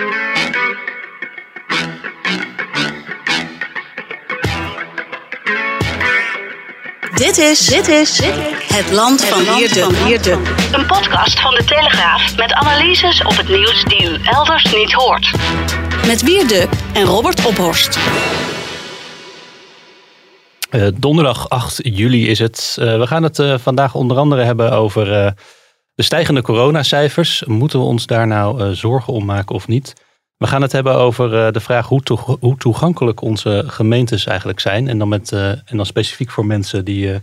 Dit is, dit is het land van Wierde. Een podcast van de Telegraaf met analyses op het nieuws die u elders niet hoort. Met Wierde en Robert Ophorst. Uh, donderdag 8 juli is het. Uh, we gaan het uh, vandaag onder andere hebben over de stijgende coronacijfers. Moeten we ons daar nou zorgen om maken of niet? We gaan het hebben over de vraag hoe, hoe, toegankelijk onze gemeentes eigenlijk zijn. En dan, met, en dan specifiek voor mensen die,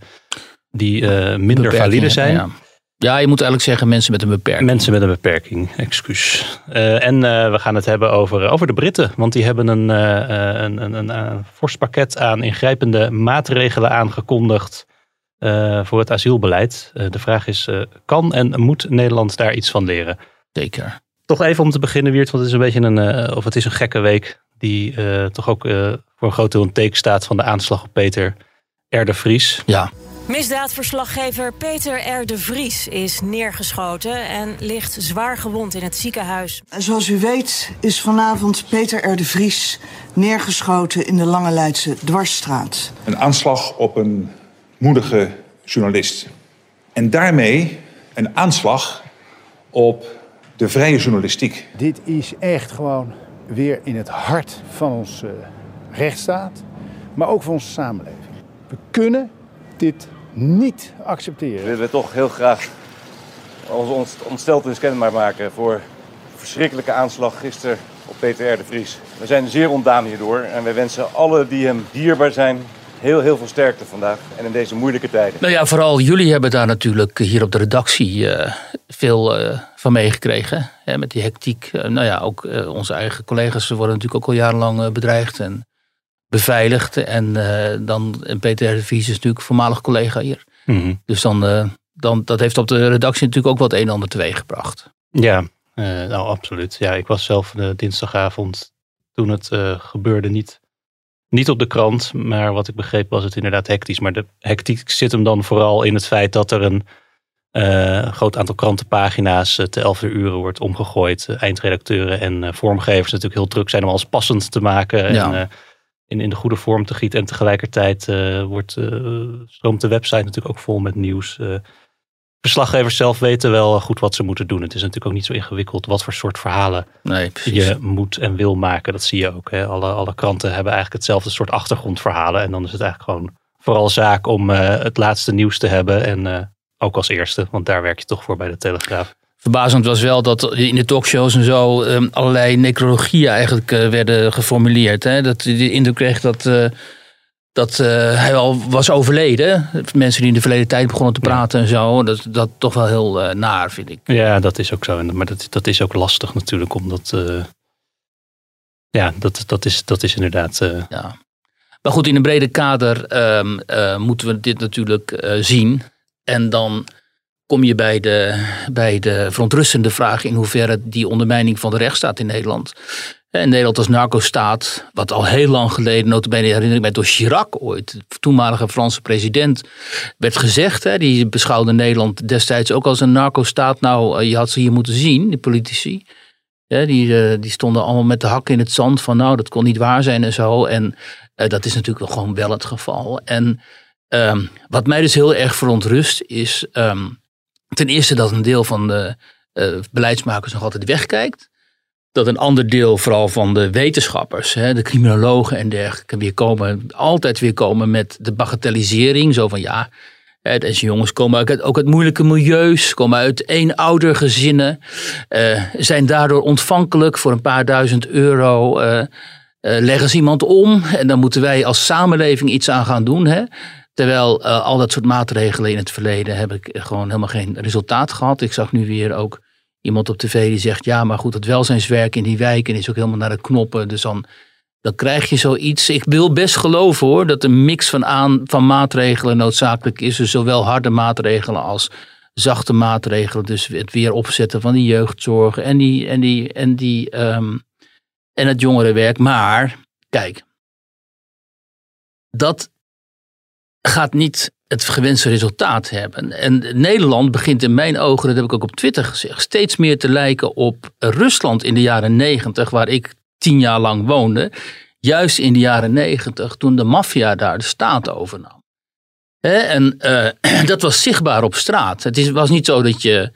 die minder valide zijn. Ja. ja. je moet eigenlijk zeggen mensen met een beperking. Mensen met een beperking, excuus. en we gaan het hebben over, over de Britten. Want die hebben een, een, een, een, een fors pakket aan ingrijpende maatregelen aangekondigd. Uh, voor het asielbeleid. Uh, de vraag is, uh, kan en moet Nederland daar iets van leren? Zeker. Toch even om te beginnen, Wiert, want het is een beetje een, of het is een gekke week die toch ook voor een groot deel een teken staat van de aanslag op Peter R. de Vries. Ja. Misdaadverslaggever Peter R. de Vries is neergeschoten en ligt zwaar gewond in het ziekenhuis. Zoals u weet is vanavond Peter R. de Vries neergeschoten in de Lange Leidse Dwarsstraat. Een aanslag op een moedige journalist. En daarmee een aanslag op de vrije journalistiek. Dit is echt gewoon weer in het hart van onze rechtsstaat, maar ook van onze samenleving. We kunnen dit niet accepteren. We willen toch heel graag ons ontsteltenis kenbaar maken voor de verschrikkelijke aanslag gisteren op Peter R. de Vries. We zijn zeer ontdaan hierdoor en wij wensen alle die hem dierbaar zijn heel, heel veel sterkte vandaag en in deze moeilijke tijden. Nou ja, vooral jullie hebben daar natuurlijk hier op de redactie uh, veel uh, van meegekregen. Met die hectiek. Uh, nou ja, ook onze eigen collega's worden natuurlijk ook al jarenlang bedreigd en beveiligd. En dan Peter de Vries is natuurlijk voormalig collega hier. Mm -hmm. Dus dan, dan, dat heeft op de redactie natuurlijk ook wat een en ander teweeg gebracht. Ja, nou absoluut. Ja, ik was zelf de dinsdagavond toen het gebeurde niet niet op de krant, maar wat ik begreep was het inderdaad hectisch. Maar de hectiek zit hem dan vooral in het feit dat er een uh, groot aantal krantenpagina's uh, te 11 uur wordt omgegooid. Uh, eindredacteuren en vormgevers natuurlijk heel druk zijn om alles passend te maken. Ja. En in, in de goede vorm te gieten. En tegelijkertijd wordt, stroomt de website natuurlijk ook vol met nieuws verslaggevers zelf weten wel goed wat ze moeten doen. Het is natuurlijk ook niet zo ingewikkeld wat voor soort verhalen nee, je moet en wil maken. Dat zie je ook. Hè. Alle, alle kranten hebben eigenlijk hetzelfde soort achtergrondverhalen. En dan is het eigenlijk gewoon vooral zaak om uh, het laatste nieuws te hebben. En uh, ook als eerste, want daar werk je toch voor bij de Telegraaf. Verbazend was wel dat in de talkshows en zo um, allerlei necrologieën eigenlijk uh, werden geformuleerd. Hè? Dat je de indruk kreeg dat dat uh, hij al was overleden. Mensen die in de verleden tijd begonnen te praten ja. en zo. Dat, dat toch wel heel uh, naar, vind ik. Ja, dat is ook zo. Maar dat, dat is ook lastig natuurlijk, omdat... Uh, ja, dat, dat, is, dat is inderdaad... Ja. Maar goed, in een brede kader um, moeten we dit natuurlijk zien. En dan kom je bij de, bij de verontrustende vraag... in hoeverre die ondermijning van de rechtsstaat in Nederland in Nederland als narco-staat, wat al heel lang geleden, notabene herinner mij door Chirac ooit, de toenmalige Franse president, werd gezegd. Hè, die beschouwde Nederland destijds ook als een narco-staat. Nou, eh, je had ze hier moeten zien, die politici. Ja, die, eh, die stonden allemaal met de hakken in het zand van nou, dat kon niet waar zijn en zo. En uh, dat is natuurlijk gewoon wel het geval. En um, wat mij dus heel erg verontrust is um, ten eerste dat een deel van de beleidsmakers nog altijd wegkijkt dat een ander deel, vooral van de wetenschappers, hè, de criminologen en dergelijke, weer komen, altijd weer komen met de bagatellisering. Zo van ja, deze jongens komen ook uit moeilijke milieus, komen uit eenoudergezinnen, uh, zijn daardoor ontvankelijk voor een paar duizend euro. Uh, uh, leggen ze iemand om en dan moeten wij als samenleving iets aan gaan doen. Hè? Terwijl al dat soort maatregelen in het verleden heb ik gewoon helemaal geen resultaat gehad. Ik zag nu weer ook iemand op tv die zegt, ja, maar goed, het welzijnswerk in die wijken is ook helemaal naar de knoppen. Dus dan, dan krijg je zoiets. Ik wil best geloven hoor, dat een mix van, aan, van maatregelen noodzakelijk is. Dus zowel harde maatregelen als zachte maatregelen. Dus het weer opzetten van die jeugdzorg en, die, en, die, en, die, um, en het jongerenwerk. Maar, kijk, dat gaat niet het gewenste resultaat hebben. En Nederland begint in mijn ogen, dat heb ik ook op Twitter gezegd, steeds meer te lijken op Rusland in de jaren negentig, waar ik tien jaar lang woonde. Juist in de jaren negentig, toen de maffia daar de staat overnam. En eh, dat was zichtbaar op straat. Het is, was niet zo dat je,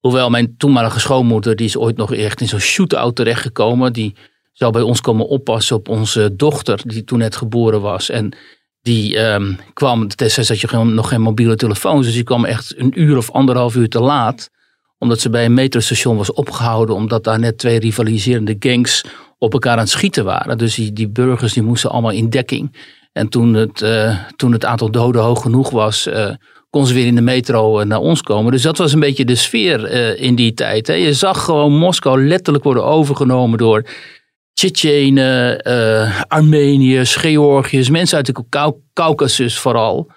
hoewel mijn toenmalige schoonmoeder, die is ooit nog echt in zo'n shootout terechtgekomen, die zou bij ons komen oppassen op onze dochter, die toen net geboren was. En die ehm, kwam, destijds had je nog geen mobiele telefoon, dus die kwam echt een uur of anderhalf uur te laat. Omdat ze bij een metrostation was opgehouden, omdat daar net twee rivaliserende gangs op elkaar aan het schieten waren. Dus die, die burgers die moesten allemaal in dekking. En toen het, eh, toen het aantal doden hoog genoeg was, uh, kon ze weer in de metro eh, naar ons komen. Dus dat was een beetje de sfeer in die tijd. Hè. Je zag gewoon Moskou letterlijk worden overgenomen door Tsjetsjenen, Armeniërs, Georgiërs, mensen uit de Caucasus vooral.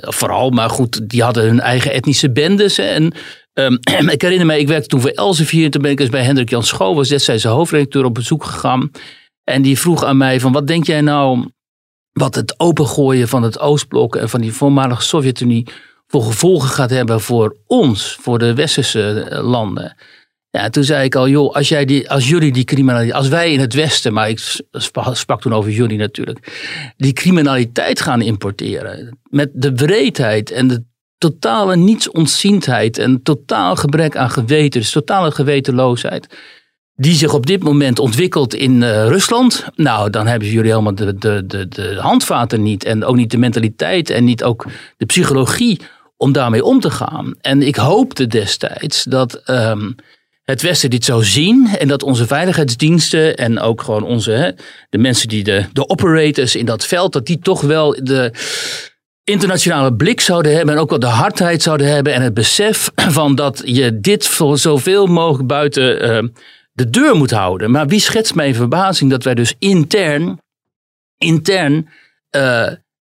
vooral, maar goed, die hadden hun eigen etnische bendes. En um, ik herinner me, ik werkte toen voor Elsevier. Toen ben ik eens bij Hendrik Jan Schoof, was destijds hoofdredacteur, op bezoek gegaan. En die vroeg aan mij van, wat denk jij nou wat het opengooien van het Oostblok en van die voormalige Sovjet-Unie voor gevolgen gaat hebben voor ons, voor de westerse eh, landen. Ja, toen zei ik al, joh, als, jij die, als jullie die criminaliteit, als wij in het Westen, maar ik sprak toen over jullie natuurlijk, die criminaliteit gaan importeren. Met de breedheid en de totale nietsontziendheid en totaal gebrek aan geweten, dus totale gewetenloosheid die zich op dit moment ontwikkelt in uh, Rusland. Nou, dan hebben jullie helemaal de, de, de, de handvaten niet. En ook niet de mentaliteit en niet ook de psychologie om daarmee om te gaan. En ik hoopte destijds dat um, het Westen dit zou zien. En dat onze veiligheidsdiensten en ook gewoon onze, de mensen die de, de operators in dat veld, dat die toch wel de internationale blik zouden hebben en ook wel de hardheid zouden hebben en het besef van dat je dit voor zoveel mogelijk buiten uh, de deur moet houden. Maar wie schetst mijn verbazing dat wij dus intern, intern uh,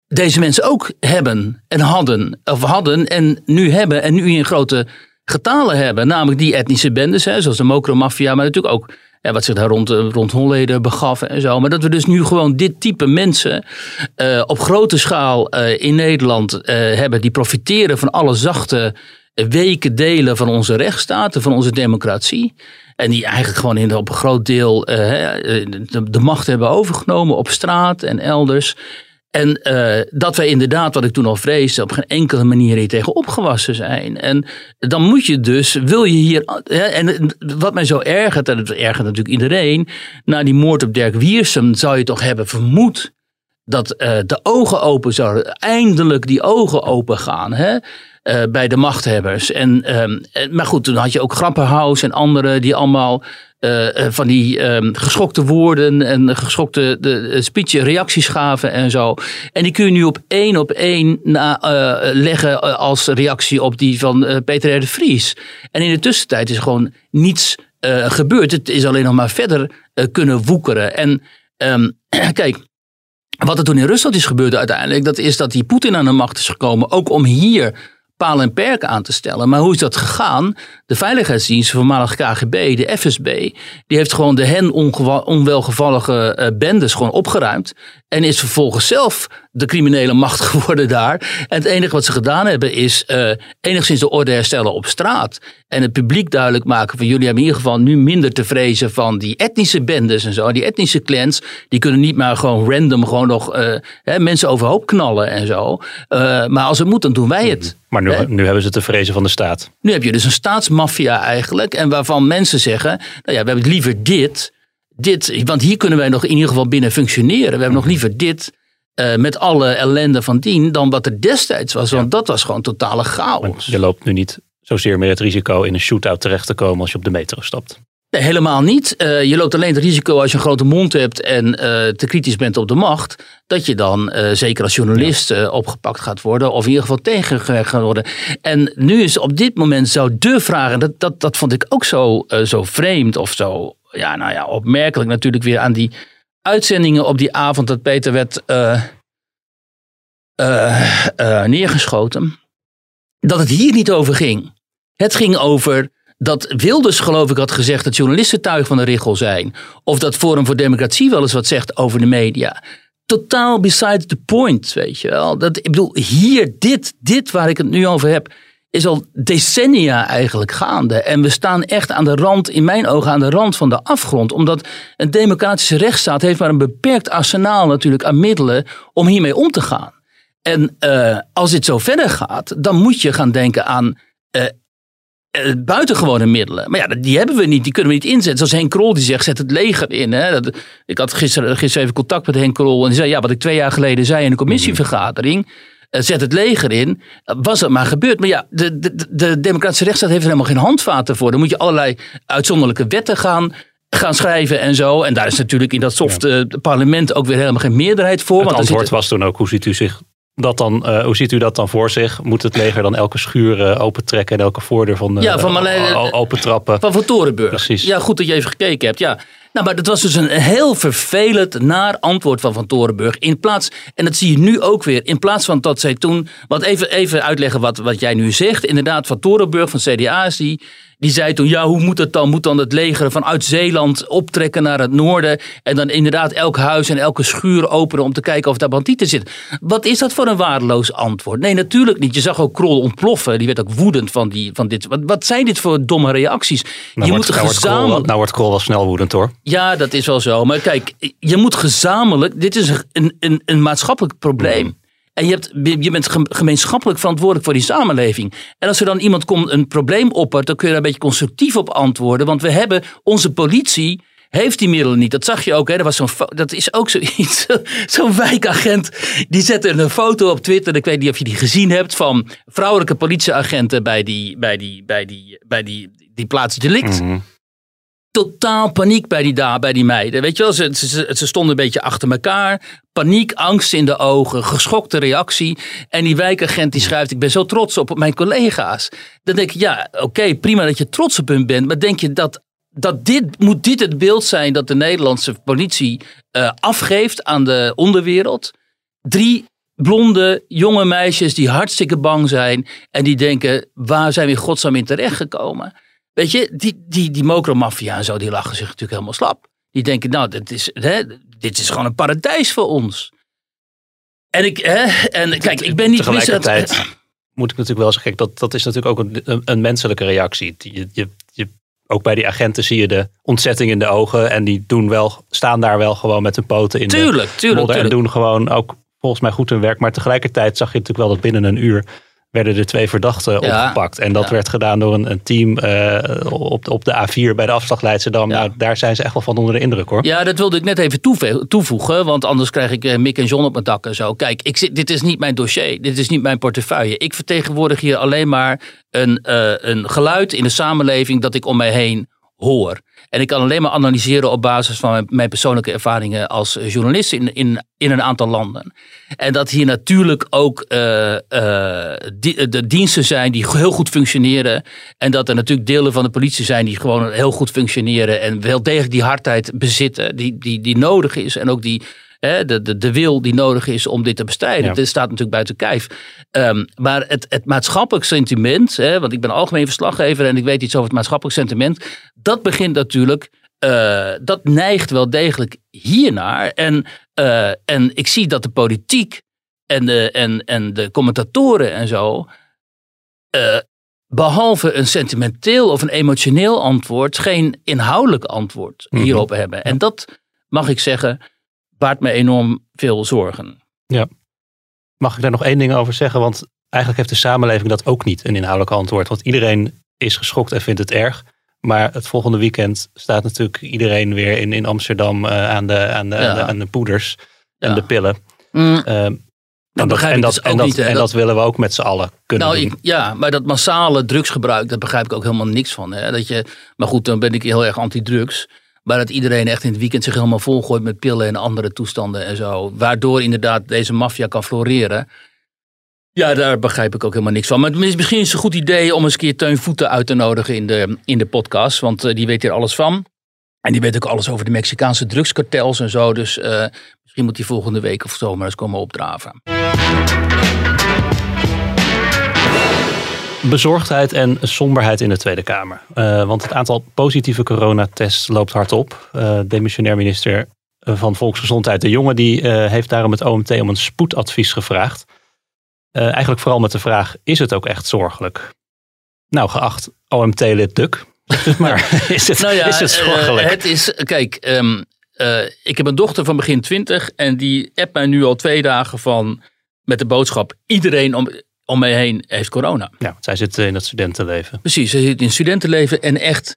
deze mensen ook hebben en hadden, of hadden en nu hebben en nu in grote getalen hebben. Namelijk die etnische bendes, hè, zoals de Mokro-maffia, maar natuurlijk ook wat zich daar rond, eh, rond Holleden begaf en zo. Maar dat we dus nu gewoon dit type mensen uh, op grote schaal uh, in Nederland hebben die profiteren van alle zachte weken delen van onze rechtsstaat, van onze democratie. En die eigenlijk gewoon in, op een groot deel de, de, macht hebben overgenomen op straat en elders. En uh, dat wij inderdaad, wat ik toen al vreesde, op geen enkele manier hier tegen opgewassen zijn. En dan moet je dus, wil je hier. en wat mij zo ergert, en het ergert natuurlijk iedereen. Na die moord op Dirk Wiersum zou je toch hebben vermoed dat uh, de ogen open zouden, eindelijk die ogen open gaan. Hè? Uh, bij de machthebbers. En, um, maar goed, toen had je ook Grapperhaus en anderen die allemaal uh, van die um, geschokte woorden en geschokte de, speech reacties gaven en zo. En die kun je nu op één op één na, leggen als reactie op die van Peter R. de Vries. En in de tussentijd is gewoon niets gebeurd. Het is alleen nog maar verder kunnen woekeren. En um, kijk, wat er toen in Rusland is gebeurd uiteindelijk, dat is dat die Poetin aan de macht is gekomen, ook om hier paal en perken aan te stellen. Maar hoe is dat gegaan? De Veiligheidsdienst, voormalig KGB, de FSB, die heeft gewoon de hen onwelgevallige uh, bendes gewoon opgeruimd. En is vervolgens zelf de criminele macht geworden daar. En het enige wat ze gedaan hebben is uh, enigszins de orde herstellen op straat. En het publiek duidelijk maken van jullie hebben in ieder geval nu minder te vrezen van die etnische bendes en zo. Die etnische clans, die kunnen niet maar gewoon random gewoon nog uh, hè, mensen overhoop knallen en zo. Uh, maar als het moet, dan doen wij het. Mhm. Maar nu, nu hebben ze te vrezen van de staat. Nu heb je dus een staatsmafia eigenlijk. En waarvan mensen zeggen, nou ja, we hebben liever dit dit, want hier kunnen wij nog in ieder geval binnen functioneren. We hebben nog liever dit uh, met alle ellende van dien dan wat er destijds was. Want dat was gewoon totale chaos. je loopt nu niet zozeer meer het risico in een shootout terecht te komen als je op de metro stapt. Nee, helemaal niet. Uh, je loopt alleen het risico als je een grote mond hebt en uh, te kritisch bent op de macht, dat je dan uh, zeker als journalist ja. opgepakt gaat worden of in ieder geval tegengewerkt gaat worden. En nu is op dit moment zo de vraag, en dat, dat, dat vond ik ook zo, zo vreemd of zo ja, nou ja, opmerkelijk natuurlijk weer aan die uitzendingen op die avond dat Peter werd uh, uh, uh, neergeschoten. Dat het hier niet over ging. Het ging over dat Wilders, geloof ik, had gezegd dat journalisten tuig van de richel zijn. Of dat Forum voor Democratie wel eens wat zegt over de media. totaal beside the point, weet je wel. Dat, ik bedoel, hier, dit, dit waar ik het nu over heb, is al decennia eigenlijk gaande. En we staan echt aan de rand, in mijn ogen, aan de rand van de afgrond. Omdat een democratische rechtsstaat heeft maar een beperkt arsenaal natuurlijk aan middelen om hiermee om te gaan. En uh, als dit zo verder gaat, dan moet je gaan denken aan uh, uh, buitengewone middelen. Maar ja, die hebben we niet, die kunnen we niet inzetten. Zoals Henk Krol die zegt, zet het leger in. Hè. Dat, ik had gisteren, gisteren even contact met Henk Krol en die zei, ja, wat ik twee jaar geleden zei in de commissievergadering, zet het leger in, was het maar gebeurd. Maar ja, de, de, de democratische rechtsstaat heeft er helemaal geen handvaten voor. Dan moet je allerlei uitzonderlijke wetten gaan gaan schrijven en zo. En daar is natuurlijk in dat soft ja. parlement ook weer helemaal geen meerderheid voor. Het want antwoord zit... was toen ook, hoe ziet u zich dat dan, uh, hoe ziet u dat dan voor zich? Moet het leger dan elke schuur uh, opentrekken en elke voordeur van, uh, ja, van Marlijn, opentrappen? Van Van Torenburg. Precies. Ja, goed dat je even gekeken hebt. Ja. Nou, maar dat was dus een heel vervelend naar antwoord van Van Torenburg. In plaats, en dat zie je nu ook weer, in plaats van dat zij toen. Want even, even uitleggen wat, wat jij nu zegt. Inderdaad, Van Torenburg van CDA is die. Die zei toen, ja, hoe moet het dan? Moet dan het leger vanuit Zeeland optrekken naar het noorden en dan inderdaad elk huis en elke schuur openen om te kijken of daar bandieten zitten? Wat is dat voor een waardeloos antwoord? Nee, natuurlijk niet. Je zag ook Krol ontploffen. Die werd ook woedend van, die, van dit. Wat, wat zijn dit voor domme reacties? Nou je wordt, moet nou gezamenlijk... wordt Krol, nou wordt Krol wel snel woedend hoor. Ja, dat is wel zo. Maar kijk, je moet gezamenlijk. Dit is een, een, een maatschappelijk probleem. Mm. En je, je bent gemeenschappelijk verantwoordelijk voor die samenleving. En als er dan iemand komt een probleem oppert, dan kun je daar een beetje constructief op antwoorden. Want we hebben, onze politie heeft die middelen niet. Dat zag je ook. Hè? Dat, was zo'n, dat is ook zoiets. Zo'n wijkagent. Die zette een foto op Twitter. Ik weet niet of je die gezien hebt. Van vrouwelijke politieagenten bij die, bij die, bij die, bij die, die plaats delict. Mhm. Totaal paniek bij die, daar, bij die meiden. Weet je wel, ze, ze, stonden een beetje achter elkaar. Paniek, angst in de ogen, geschokte reactie. En die wijkagent die schrijft: Ik ben zo trots op mijn collega's. Dan denk ik: Ja, oké, prima dat je trots op hun bent. Maar denk je dat dat dit, moet dit het beeld zijn dat de Nederlandse politie uh, afgeeft aan de onderwereld? Drie blonde jonge meisjes die hartstikke bang zijn en die denken, waar zijn we godsnaam in terechtgekomen? Weet je, die, die, die mokromafia en zo, die lachen zich natuurlijk helemaal slap. Die denken, nou, dit is, hè, dit is gewoon een paradijs voor ons. En ik, hè, en kijk, ik ben niet... Tegelijkertijd moet ik natuurlijk wel zeggen, kijk, dat, dat is natuurlijk ook een, een menselijke reactie. Je, je, je ook bij die agenten zie je de ontzetting in de ogen. En die doen wel, staan daar wel gewoon met hun poten in tuurlijk, de tuurlijk, modder. En tuurlijk. doen gewoon ook volgens mij goed hun werk. Maar tegelijkertijd zag je natuurlijk wel dat binnen een uur werden er twee verdachten Ja, opgepakt. En dat ja. werd gedaan door een, een team eh, op, op de A4 bij de afslag Leidschendam. Ja. Nou, daar zijn ze echt wel van onder de indruk hoor. Ja, dat wilde ik net even toevoegen, want anders krijg ik eh, Mick en John op mijn dak en zo. Kijk, ik zit, dit is niet mijn dossier, dit is niet mijn portefeuille. Ik vertegenwoordig hier alleen maar een, eh, een geluid in de samenleving dat ik om mij heen hoor. En ik kan alleen maar analyseren op basis van mijn, persoonlijke ervaringen als journalist in, in, in een aantal landen. En dat hier natuurlijk ook eh, eh, de diensten zijn die heel goed functioneren. En dat er natuurlijk delen van de politie zijn die gewoon heel goed functioneren. En wel degelijk die hardheid bezitten die, die, die nodig is. En ook die, hè, de, de, de wil die nodig is om dit te bestrijden. Ja. Dit staat natuurlijk buiten kijf. Ehm, maar het, het maatschappelijk sentiment, hè, want ik ben algemeen verslaggever en ik weet iets over het maatschappelijk sentiment, dat begint natuurlijk, eh, dat neigt wel degelijk hiernaar. En, eh, en ik zie dat de politiek en de, en, en de commentatoren en zo, eh, behalve een sentimenteel of een emotioneel antwoord, geen inhoudelijk antwoord Mhm. hierop hebben. En dat, mag ik zeggen, baart me enorm veel zorgen. Mag ik daar nog één ding over zeggen? Want eigenlijk heeft de samenleving dat ook niet, een inhoudelijk antwoord. Want iedereen is geschokt en vindt het erg. Maar het volgende weekend staat natuurlijk iedereen weer in, in Amsterdam eh, aan, de, aan, de, Ja. aan, de, aan de poeders en Ja. de pillen. Mm, Ehm, en, dat, begrijp en, ik dat, dus en, dat, niet, hè. en Dat- dat willen we ook met z'n allen kunnen Nou, doen. ik, ja, maar dat massale drugsgebruik, daar begrijp ik ook helemaal niks van. Hè? Dat je, maar goed, dan ben ik heel erg anti-drugs. Maar dat iedereen echt in het weekend zich helemaal volgooit met pillen en andere toestanden en zo. Waardoor inderdaad deze maffia kan floreren. Ja, daar begrijp ik ook helemaal niks van. Maar misschien is het een goed idee om eens een keer Teun Voeten uit te nodigen in de, in de podcast. Want eh, die weet hier alles van. En die weet ook alles over de Mexicaanse drugskartels en zo. Dus eh, misschien moet hij volgende week of zo maar eens komen opdraven. Bezorgdheid en somberheid in de Tweede Kamer. Eh, want het aantal positieve coronatests loopt hard op. Eh demissionair minister van Volksgezondheid de Jonge, die eh, heeft daarom het OMT om een spoedadvies gevraagd. Eigenlijk vooral met de vraag, is het ook echt zorgelijk? Nou, geacht OMT-lid Duk, maar, is het, Nou ja, is het zorgelijk? het is, kijk, ehm, eh, ik heb een dochter van begin twintig en die appt mij nu al twee dagen van met de boodschap: iedereen om, om mij heen heeft corona. Ja, zij zit in het studentenleven. Precies, ze zit in studentenleven en echt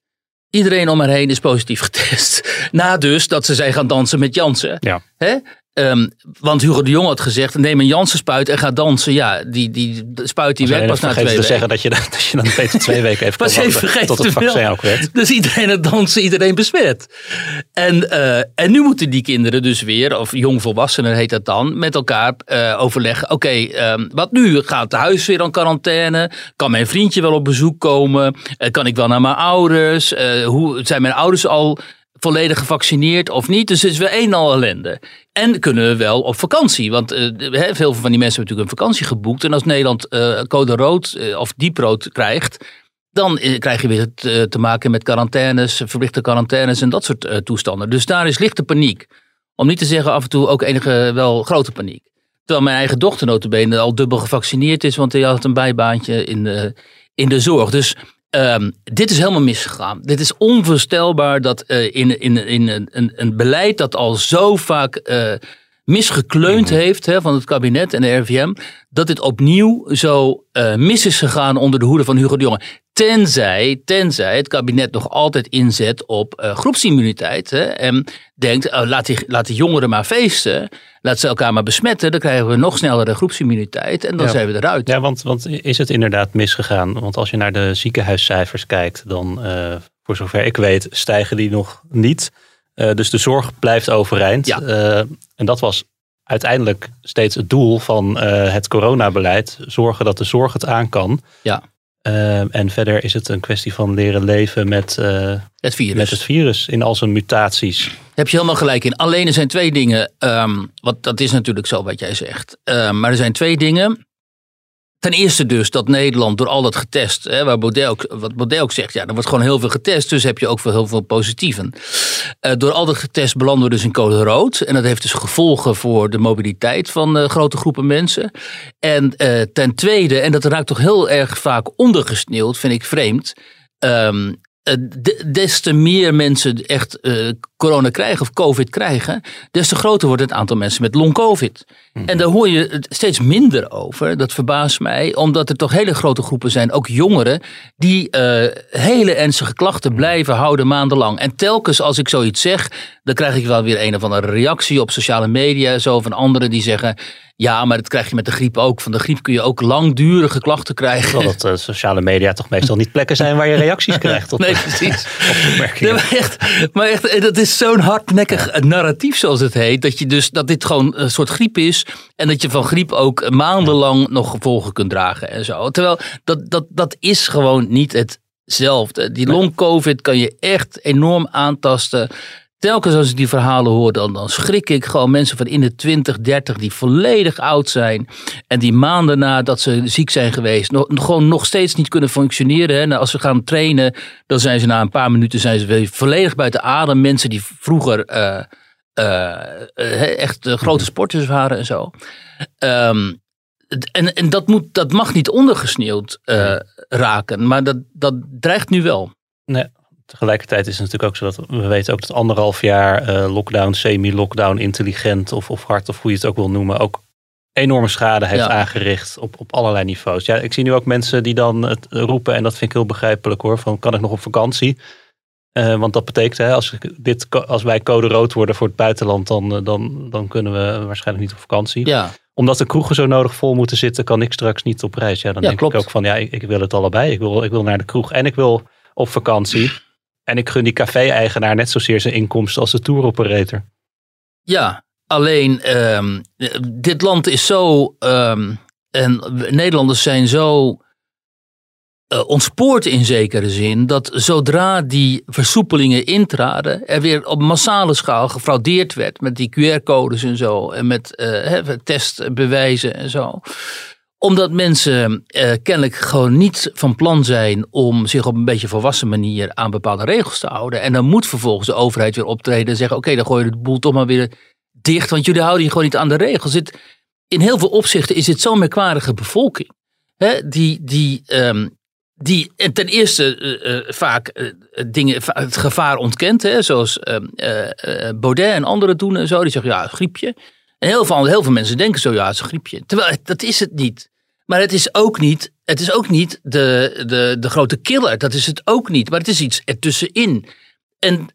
iedereen om haar heen is positief getest. Na dus dat ze zijn gaan dansen met Jansen. Ja. Hè? Ehm, want Hugo de Jong had gezegd, neem een Janssen-spuit en ga dansen. Ja, die, die spuit die werkt pas na twee vergeten te weken. zeggen dat je, dan- dat je dan beter twee weken even kan even vergeten tot het vaccin ook werkt. Dus iedereen het dansen, iedereen besmet. En, eh, en nu moeten die kinderen dus weer, of jongvolwassenen heet dat dan, met elkaar eh, overleggen. Oké, ehm, wat nu? Gaat het huis weer aan quarantaine? Kan mijn vriendje wel op bezoek komen? Eh, kan ik wel naar mijn ouders? Hoe, zijn mijn ouders al volledig gevaccineerd of niet? Dus het is weer een en al ellende. En kunnen we wel op vakantie? Want hè, veel van die mensen hebben natuurlijk een vakantie geboekt. En als Nederland eh, code rood eh, of dieprood krijgt, dan krijg je weer te, maken met quarantaines, verplichte quarantaines en dat soort toestanden. Dus daar is lichte paniek. Om niet te zeggen af en toe ook enige wel grote paniek. Terwijl mijn eigen dochter notabene al dubbel gevaccineerd is, want die had een bijbaantje in in de zorg. Dus ehm, dit is helemaal misgegaan. Dit is onvoorstelbaar dat eh, in, in, in een, een, een beleid dat al zo vaak eh, misgekleund heeft hè, van het kabinet en de RVM, dat dit opnieuw zo eh, mis is gegaan onder de hoede van Hugo de Jonge. Tenzij, tenzij het kabinet nog altijd inzet op eh, groepsimmuniteit. Hè, en denkt, oh, laat, die, laat die jongeren maar feesten. Laat ze elkaar maar besmetten. Dan krijgen we nog snellere groepsimmuniteit. En dan Ja. zijn we eruit. Ja, want, want is het inderdaad misgegaan? Want als je naar de ziekenhuiscijfers kijkt, dan eh, voor zover ik weet, stijgen die nog niet. Eh, dus de zorg blijft overeind. Ja. En dat was uiteindelijk steeds het doel van eh, het coronabeleid. Zorgen dat de zorg het aan kan. Ja. Eh, en verder is het een kwestie van leren leven met, eh, Het virus. met het virus in al zijn mutaties. Heb je helemaal gelijk in. Alleen er zijn twee dingen. ehm want dat is natuurlijk zo wat jij zegt. Ehm, maar er zijn twee dingen. Ten eerste dus dat Nederland door al dat getest, hè, waar Baudet wat Baudet ook zegt, ja, er wordt gewoon heel veel getest, dus heb je ook veel, heel veel positieven. Eh, door al dat getest belanden we dus in code rood. En dat heeft dus gevolgen voor de mobiliteit van eh, grote groepen mensen. En eh, ten tweede, en dat raakt toch heel erg vaak ondergesneeuwd, vind ik vreemd. ehm, eh, de- des te meer mensen echt corona krijgen of covid krijgen, des te groter wordt het aantal mensen met long-covid. En daar hoor je het steeds minder over. Dat verbaast mij, omdat er toch hele grote groepen zijn, ook jongeren, die eh, hele ernstige klachten blijven houden maandenlang. En telkens als ik zoiets zeg, dan krijg ik wel weer een of andere reactie op sociale media, zo van anderen die zeggen. Ja, maar dat krijg je met de griep ook. Van de griep kun je ook langdurige klachten krijgen. Terwijl dat eh, sociale media toch meestal niet plekken zijn waar je reacties krijgt. Op, Nee, precies. Opmerkingen. maar echt, maar echt, eh, dat is zo'n hardnekkig narratief zoals het heet. Dat, je dus, dat dit gewoon een soort griep is. En dat je van griep ook maandenlang nog gevolgen kunt dragen en zo. Terwijl dat, dat, dat is gewoon niet hetzelfde. Die long covid kan je echt enorm aantasten. Telkens als ik die verhalen hoor, dan, dan schrik ik gewoon mensen van in de 20, 30 die volledig oud zijn. En die maanden nadat ze ziek zijn geweest, nog, gewoon nog steeds niet kunnen functioneren. Hè. Nou, als ze gaan trainen, dan zijn ze na een paar minuten zijn ze weer volledig buiten adem. Mensen die vroeger eh, eh, eh, echt grote sporters waren en zo. Ehm, en en dat, moet, dat mag niet ondergesneeuwd raken, maar dat, dat dreigt nu wel. Nee, tegelijkertijd is het natuurlijk ook zo dat we weten ook dat anderhalf jaar eh, lockdown, semi-lockdown, intelligent of, of hard of hoe je het ook wil noemen, ook enorme schade heeft Ja. aangericht op, op allerlei niveaus. Ja, ik zie nu ook mensen die dan het roepen, en dat vind ik heel begrijpelijk hoor, van kan ik nog op vakantie? Eh, want dat betekent, hè, als, dit, als wij code rood worden voor het buitenland, dan, eh, dan, dan kunnen we waarschijnlijk niet op vakantie. Ja, Omdat de kroegen zo nodig vol moeten zitten, kan ik straks niet op reis. Ja, dan Ja, denk klopt. ik ook van, ja, ik, ik wil het allebei. Ik wil, ik wil naar de kroeg en ik wil op vakantie. En ik gun die café-eigenaar net zozeer zijn inkomsten als de tour operator. Ja, alleen ehm, dit land is zo. ehm, en Nederlanders zijn zo. eh, ontspoord in zekere zin. dat zodra die versoepelingen intraden. er weer op massale schaal gefraudeerd werd. met die QR-codes en zo. en met eh, testbewijzen en zo. Omdat mensen eh, kennelijk gewoon niet van plan zijn om zich op een beetje volwassen manier aan bepaalde regels te houden. En dan moet vervolgens de overheid weer optreden en zeggen: Oké, dan gooi je de boel toch maar weer dicht, want jullie houden je gewoon niet aan de regels. In heel veel opzichten is het zo'n merkwaardige bevolking. Hè, die, die, ehm, die ten eerste eh, eh, vaak dingen, het gevaar ontkent, hè, zoals ehm, eh, eh, Baudet en anderen doen en zo. Die zeggen ja, griepje. En heel veel, heel veel mensen denken zo, ja, het is een griepje. Terwijl dat is het niet. Maar het is ook niet, het is ook niet de, de, de grote killer. Dat is het ook niet. Maar het is iets ertussenin. En,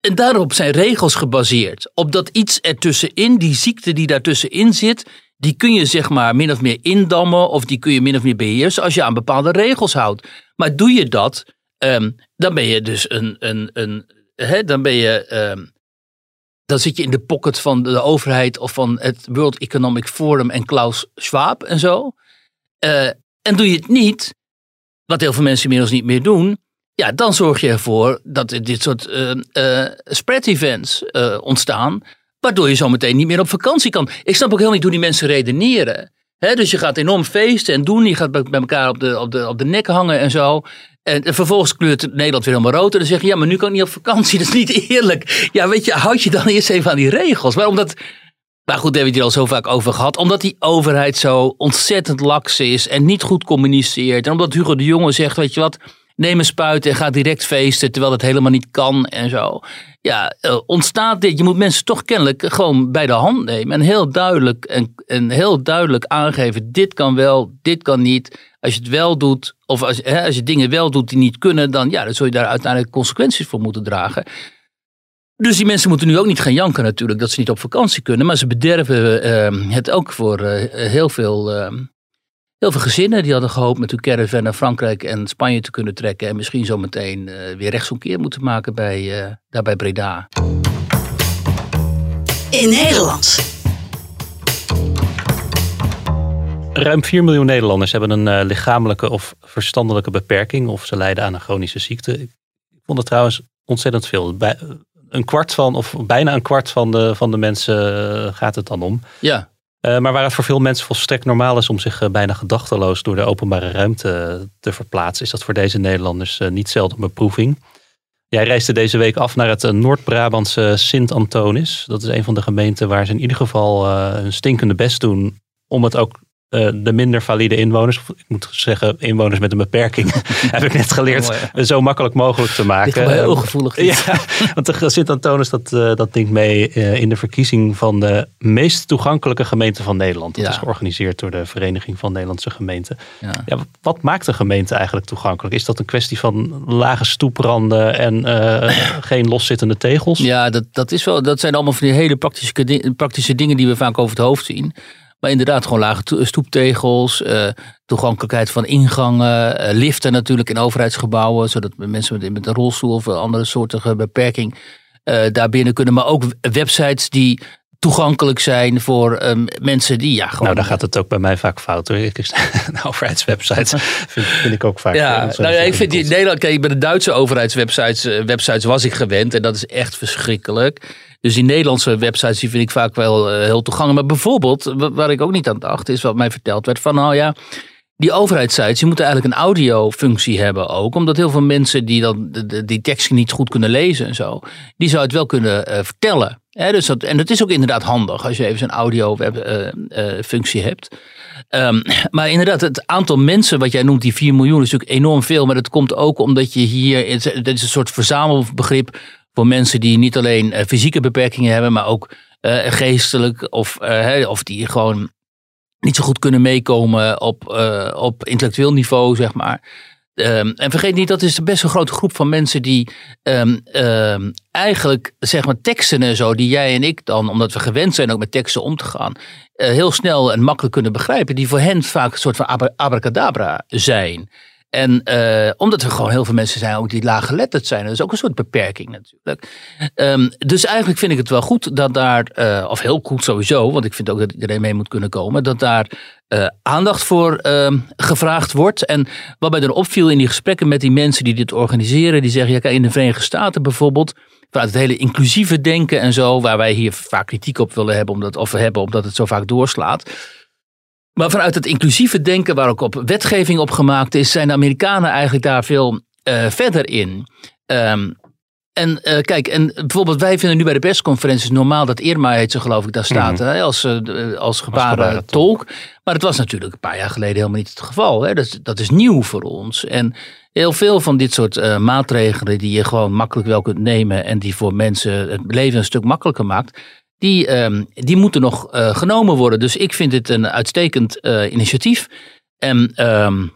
en daarop zijn regels gebaseerd. Op dat iets ertussenin, die ziekte die daartussenin zit, die kun je zeg maar min of meer indammen of die kun je min of meer beheersen als je aan bepaalde regels houdt. Maar doe je dat, ehm, dan ben je dus een, een, een hè, dan ben je, ehm, dan zit je in de pocket van de overheid of van het World Economic Forum en Klaus Schwab en zo. Eh, en doe je het niet, wat heel veel mensen inmiddels niet meer doen, ja, dan zorg je ervoor dat dit soort eh, eh, spread events ontstaan, waardoor je zo meteen niet meer op vakantie kan. Ik snap ook heel niet hoe die mensen redeneren. Dus je gaat enorm feesten en doen, je gaat bij bij elkaar op de, op de, op de nek hangen en zo. En, en vervolgens kleurt Nederland weer helemaal rood. En dan zeg je, ja, maar nu kan ik niet op vakantie. Dat is niet eerlijk. Ja, weet je, houd je dan eerst even aan die regels. Maar omdat, maar goed, daar hebben we het hier al zo vaak over gehad. Omdat die overheid zo ontzettend laks is en niet goed communiceert. En omdat Hugo de Jonge zegt, weet je wat, neem een spuit en ga direct feesten. Terwijl dat helemaal niet kan en zo. Ja, eh, ontstaat dit. Je moet mensen toch kennelijk gewoon bij de hand nemen. En heel duidelijk, en, en heel duidelijk aangeven, dit kan wel, dit kan niet. Als je het wel doet, of als, hè, als je dingen wel doet die niet kunnen, dan, ja, dan zul je daar uiteindelijk consequenties voor moeten dragen. Dus die mensen moeten nu ook niet gaan janken natuurlijk dat ze niet op vakantie kunnen. Maar ze bederven eh, het ook voor eh, heel, veel, eh, heel veel gezinnen. Die hadden gehoopt met hun caravan naar Frankrijk en Spanje te kunnen trekken. En misschien zometeen eh weer rechtsomkeer moeten maken bij, eh, daar bij Breda. In Nederland. Ruim 4 miljoen Nederlanders hebben een eh, lichamelijke of verstandelijke beperking of ze lijden aan een chronische ziekte. Ik vond het trouwens ontzettend veel. Bij, een kwart van, of bijna een kwart van de, van de mensen gaat het dan om. Ja, Eh, maar waar het voor veel mensen volstrekt normaal is om zich eh, bijna gedachteloos door de openbare ruimte eh, te verplaatsen, is dat voor deze Nederlanders niet zelden een beproeving. Jij reisde deze week af naar het Noord-Brabantse Sint-Antonis. Dat is een van de gemeenten waar ze in ieder geval hun stinkende best doen om het ook eh, de minder valide inwoners, of ik moet zeggen inwoners met een beperking, heb ik net geleerd, ja. zo makkelijk mogelijk te maken. ligt wel heel gevoelig. dit. Ja, want Sint-Antonis dat, eh, dat denkt mee eh, in de verkiezing van de meest toegankelijke gemeente van Nederland. Dat Ja. is georganiseerd door de Vereniging van Nederlandse Gemeenten. Ja. Ja, wat- maakt een gemeente eigenlijk toegankelijk? Is dat een kwestie van lage stoepranden en eh, geen loszittende tegels? Ja, dat, dat, is wel, dat zijn allemaal van die hele praktische, praktische dingen die we vaak over het hoofd zien. Maar inderdaad, gewoon lage to- stoeptegels, eh, toegankelijkheid van ingangen, eh, liften natuurlijk in overheidsgebouwen, zodat mensen met, met een rolstoel of een andere soortige beperking eh, daar binnen kunnen. Maar ook websites die toegankelijk zijn voor mensen die ja, gewoon. Nou, daar gaat het ook bij mij vaak fout. Hoor. Ik, een overheidswebsite vind, vind ik ook vaak. Ja, nou ja, ik vind die. Nederland, kijk, bij de Duitse overheidswebsites websites was ik gewend en dat is echt verschrikkelijk. Dus die Nederlandse websites die vind ik vaak wel eh, heel toegankelijk. Maar bijvoorbeeld, wa- waar ik ook niet aan dacht, is wat mij verteld werd van, nou ja, die overheidssites, die moeten eigenlijk een audiofunctie hebben ook. Omdat heel veel mensen die dan die teksten niet goed kunnen lezen en zo, die zou het wel kunnen eh, vertellen. Dus dat, en dat is ook inderdaad handig als je even zo'n audio web, eh, hebt. Ehm, maar inderdaad, het aantal mensen wat jij noemt, die 4 miljoen, is natuurlijk enorm veel. Maar dat komt ook omdat je hier, dit is een soort verzamelbegrip voor mensen die niet alleen eh, fysieke beperkingen hebben, maar ook eh, geestelijk of, eh, of die gewoon niet zo goed kunnen meekomen op, op intellectueel niveau, zeg maar. Ehm, en vergeet niet, dat is best een grote groep van mensen die ehm, ehm, eigenlijk, zeg maar, teksten en zo, die jij en ik dan, omdat we gewend zijn ook met teksten om te gaan, heel snel en makkelijk kunnen begrijpen, die voor hen vaak een soort van abra- abracadabra zijn. En eh, omdat er gewoon heel veel mensen zijn ook die laaggeletterd zijn. Dat is ook een soort beperking natuurlijk. Ehm, dus eigenlijk vind ik het wel goed dat daar, eh, of heel goed sowieso, want ik vind ook dat iedereen mee moet kunnen komen, dat daar eh, aandacht voor ehm, gevraagd wordt. En wat mij dan opviel in die gesprekken met die mensen die dit organiseren, die zeggen, ja, in de Verenigde Staten bijvoorbeeld, vanuit het hele inclusieve denken en zo, waar wij hier vaak kritiek op willen hebben, omdat, of hebben, omdat het zo vaak doorslaat. Maar vanuit het inclusieve denken, waar ook op wetgeving op gemaakt is, zijn de Amerikanen eigenlijk daar veel uh, verder in. Um, en uh, kijk, en bijvoorbeeld wij vinden nu bij de persconferenties normaal dat Irma heet ze geloof ik daar staat mm. hè, als, uh, als gebaren tolk. Maar het was natuurlijk een paar jaar geleden helemaal niet het geval. Hè. Dat, dat is nieuw voor ons. En heel veel van dit soort uh, maatregelen die je gewoon makkelijk wel kunt nemen en die voor mensen het leven een stuk makkelijker maakt, die, um, die moeten nog genomen worden. Dus ik vind dit een uitstekend initiatief. En um,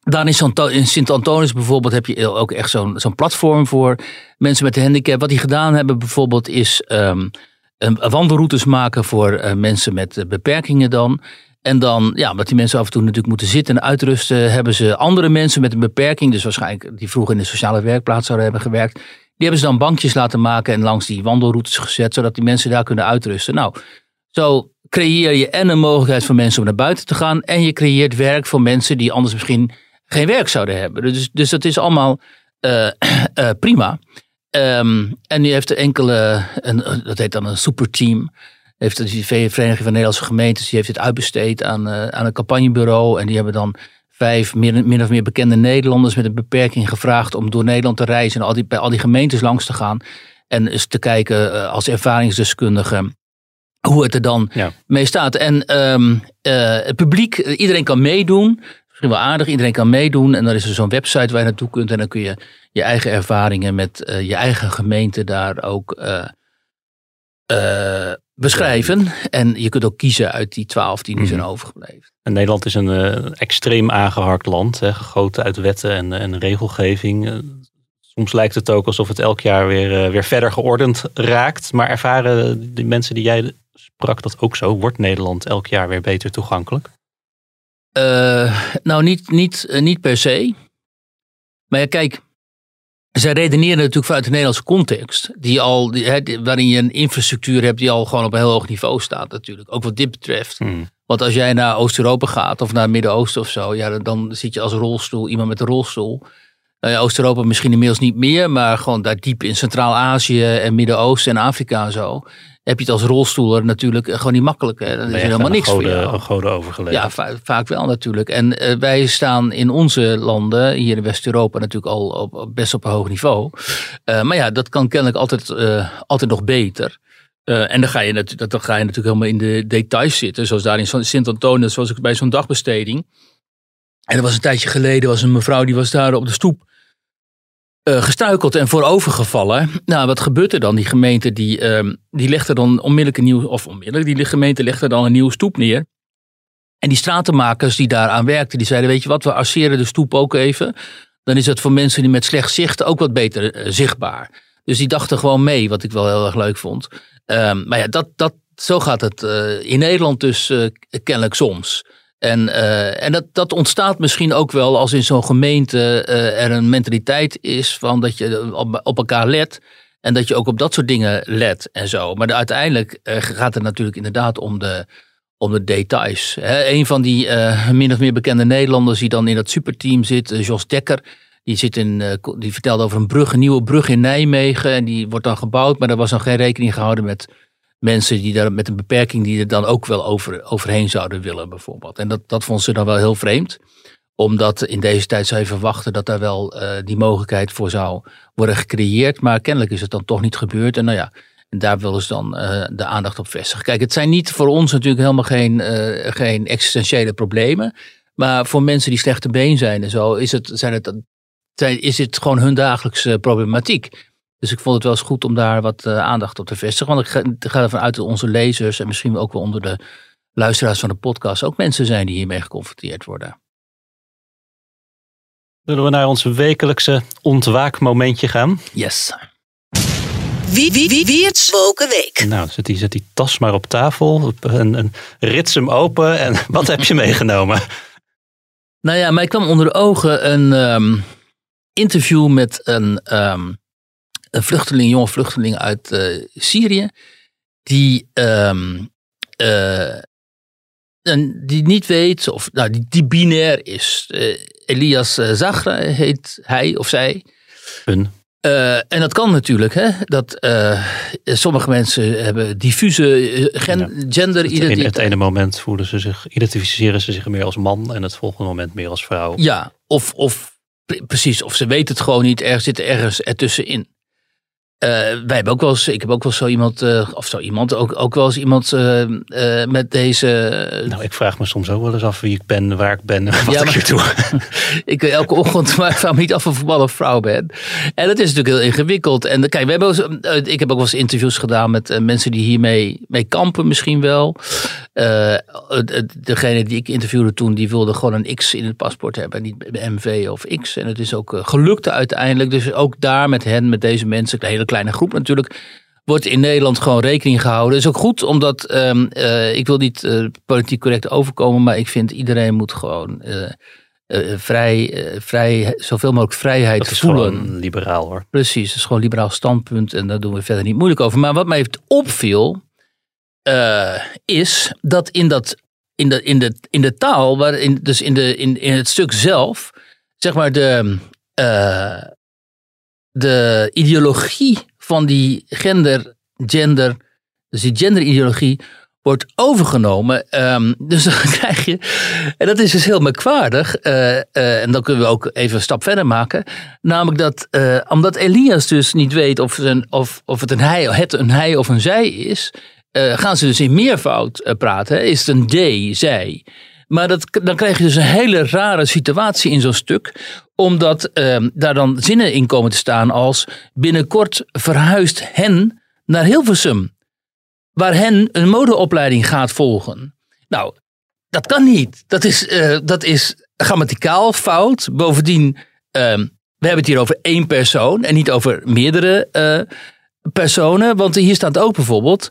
dan is in Sint-Antonius bijvoorbeeld heb je ook echt zo'n platform voor mensen met een handicap. Wat die gedaan hebben bijvoorbeeld is um, wandelroutes maken voor uh, mensen met beperkingen dan. En dan, ja, omdat die mensen af en toe natuurlijk moeten zitten en uitrusten, hebben ze andere mensen met een beperking, dus waarschijnlijk die vroeger in de sociale werkplaats zouden hebben gewerkt, hebben ze dan bankjes laten maken en langs die wandelroutes gezet, zodat die mensen daar kunnen uitrusten. Nou, zo creëer je en een mogelijkheid voor mensen om naar buiten te gaan en je creëert werk voor mensen die anders misschien geen werk zouden hebben. Dus, dus dat is allemaal uh, uh, prima. Um, en die heeft enkele, een, dat heet dan een superteam. Heeft de Vereniging van Nederlandse Gemeentes, die heeft dit uitbesteed aan, uh, aan een campagnebureau. En die hebben dan vijf min, min, of meer bekende Nederlanders met een beperking gevraagd om door Nederland te reizen en al die, bij al die gemeentes langs te gaan. En eens te kijken als ervaringsdeskundige hoe het er dan ja. mee staat. En um, het publiek, iedereen kan meedoen misschien wel aardig. Iedereen kan meedoen. En dan is er zo'n website waar je naartoe kunt. En dan kun je je eigen ervaringen met uh, je eigen gemeente daar ook uh, beschrijven. En je kunt ook kiezen uit die twaalf die nu zijn mhm. overgebleven. En Nederland is een extreem aangeharkt land. Hè, gegoten uit wetten en, en regelgeving. Soms lijkt het ook alsof het elk jaar weer, weer verder geordend raakt. Maar ervaren de mensen die jij sprak dat ook zo? Wordt Nederland elk jaar weer beter toegankelijk? Uh, nou, niet, niet, niet per se. Maar ja, kijk, zij redeneren natuurlijk vanuit de Nederlandse context, die al, die, he, waarin je een infrastructuur hebt die al gewoon op een heel hoog niveau staat natuurlijk. Ook wat dit betreft. Hmm. Want als jij naar Oost-Europa gaat of naar het Midden-Oosten of zo, ja, dan, dan zit je als rolstoel, iemand met een rolstoel. Nou ja, Oost-Europa misschien inmiddels niet meer, maar gewoon daar diep in Centraal-Azië en Midden-Oosten en Afrika en zo heb je het als rolstoeler natuurlijk gewoon niet makkelijk. Hè? Dan is er helemaal niks gode, voor jou. Een gode overgeleverd. Ja, va vaak wel natuurlijk. En uh, wij staan in onze landen, hier in West-Europa natuurlijk al op, best op een hoog niveau. Uh, maar ja, dat kan kennelijk altijd, uh, altijd nog beter. En dan ga, je natuurlijk, dan ga je natuurlijk helemaal in de details zitten. Zoals daar in Sint-Antonius, zoals ik bij zo'n dagbesteding. En er was een tijdje geleden was een mevrouw die was daar op de stoep uh, gestruikeld en voorovergevallen. Nou, wat gebeurt er dan? Die gemeente die, uh, die legt er dan onmiddellijk een nieuw, of onmiddellijk, die gemeente legt er dan een nieuwe stoep neer. En die stratenmakers die daaraan werkten, die zeiden, weet je wat, we arceren de stoep ook even. Dan is het voor mensen die met slecht zicht ook wat beter uh, zichtbaar. Dus die dachten gewoon mee, wat ik wel heel erg leuk vond. Um, maar ja, dat, dat, zo gaat het uh, in Nederland dus kennelijk soms. En, uh, en dat, dat ontstaat misschien ook wel als in zo'n gemeente er een mentaliteit is van dat je op, elkaar let. En dat je ook op dat soort dingen let en zo. Maar de, uiteindelijk gaat het natuurlijk inderdaad om de, om de details. Een van die min of meer bekende Nederlanders die dan in dat superteam zit, Jos Dekker. Die, zit in, die vertelde over een brug, een nieuwe brug in Nijmegen. En die wordt dan gebouwd, maar er was nog geen rekening gehouden met mensen die daar met een beperking die er dan ook wel over, overheen zouden willen bijvoorbeeld. En dat, dat vond ze dan wel heel vreemd. Omdat in deze tijd zou je verwachten dat daar wel uh, die mogelijkheid voor zou worden gecreëerd. Maar kennelijk is het dan toch niet gebeurd. En nou ja, en daar willen ze dan uh, de aandacht op vestigen. Kijk, het zijn niet voor ons natuurlijk helemaal geen, geen existentiële problemen. Maar voor mensen die slechte been zijn en zo, is het, zijn het, is het gewoon hun dagelijkse problematiek. Dus ik vond het wel eens goed om daar wat uh, aandacht op te vestigen. Want ik ga, ik ga ervan uit dat onze lezers en misschien ook wel onder de luisteraars van de podcast ook mensen zijn die hiermee geconfronteerd worden. Zullen we naar ons wekelijkse ontwaakmomentje gaan? Yes. Wie, wie, wie, wie het spoken week? Nou, zet die, zet die tas maar op tafel. En, en rits hem open. En wat heb je meegenomen? Nou ja, mij kwam onder de ogen een um, interview met een um, een vluchteling, jonge vluchteling uit uh, Syrië, die, um, uh, die niet weet, of nou, die, die binair is. Uh, Elias Zagra heet hij of zij. Eh, en dat kan natuurlijk. Hè? Dat, eh, sommige mensen hebben diffuse eh, gen- Ja. In het ene moment voelen ze zich, identificeren ze zich meer als man en het volgende moment meer als vrouw. Ja, of, of precies, of ze weten het gewoon niet. Er zit ergens ertussenin. Eh wij hebben ook wel eens, ik heb ook wel zo iemand, eh, of zo iemand, ook, ook wel eens iemand eh, met deze. Nou, ik vraag me soms ook wel eens af wie ik ben, waar ik ben, wat Ja, ik hier doe. ik weet elke ochtend, maar ik vraag me niet af of ik man of vrouw ben. En dat is natuurlijk heel ingewikkeld. En kijk, we hebben eens, ik heb ook wel eens interviews gedaan met mensen die hiermee mee kampen misschien wel. Het- degene die ik interviewde toen, die wilde gewoon een X in het paspoort hebben. Niet MV of X. En het is ook eh, gelukt uiteindelijk. Dus ook daar met hen, met deze mensen, een hele kleine groep natuurlijk wordt in Nederland gewoon rekening gehouden. is ook goed, omdat ehm, eh, ik wil niet politiek correct overkomen, maar ik vind iedereen moet gewoon vrij, vrij, zoveel mogelijk vrijheid Dat is voelen. gewoon liberaal hoor. Precies, dat is gewoon een liberaal standpunt en daar doen we verder niet moeilijk over. Maar wat mij heeft opviel, eh, is dat in, dat, in, de, in, de, in de taal, waarin, dus in, de, in, in het stuk zelf, zeg maar de, eh, de ideologie van die gender, gender, dus die genderideologie wordt overgenomen. Ehm, dus dan krijg je, en dat is dus heel merkwaardig, eh, en dan kunnen we ook even een stap verder maken. Namelijk dat, omdat Elias dus niet weet of, het een, of, of het, een hij, het een hij of een zij is, gaan ze dus in meervoud eh, praten. Is het een they, zij. Maar dat, dan krijg je dus een hele rare situatie in zo'n stuk. Omdat ehm, daar dan zinnen in komen te staan als... binnenkort verhuist hen naar Hilversum. Waar hen een modeopleiding gaat volgen. Nou, dat kan niet. Dat is, eh, dat is grammaticaal fout. Bovendien, ehm, we hebben het hier over één persoon... en niet over meerdere eh, personen. Want hier staat ook bijvoorbeeld...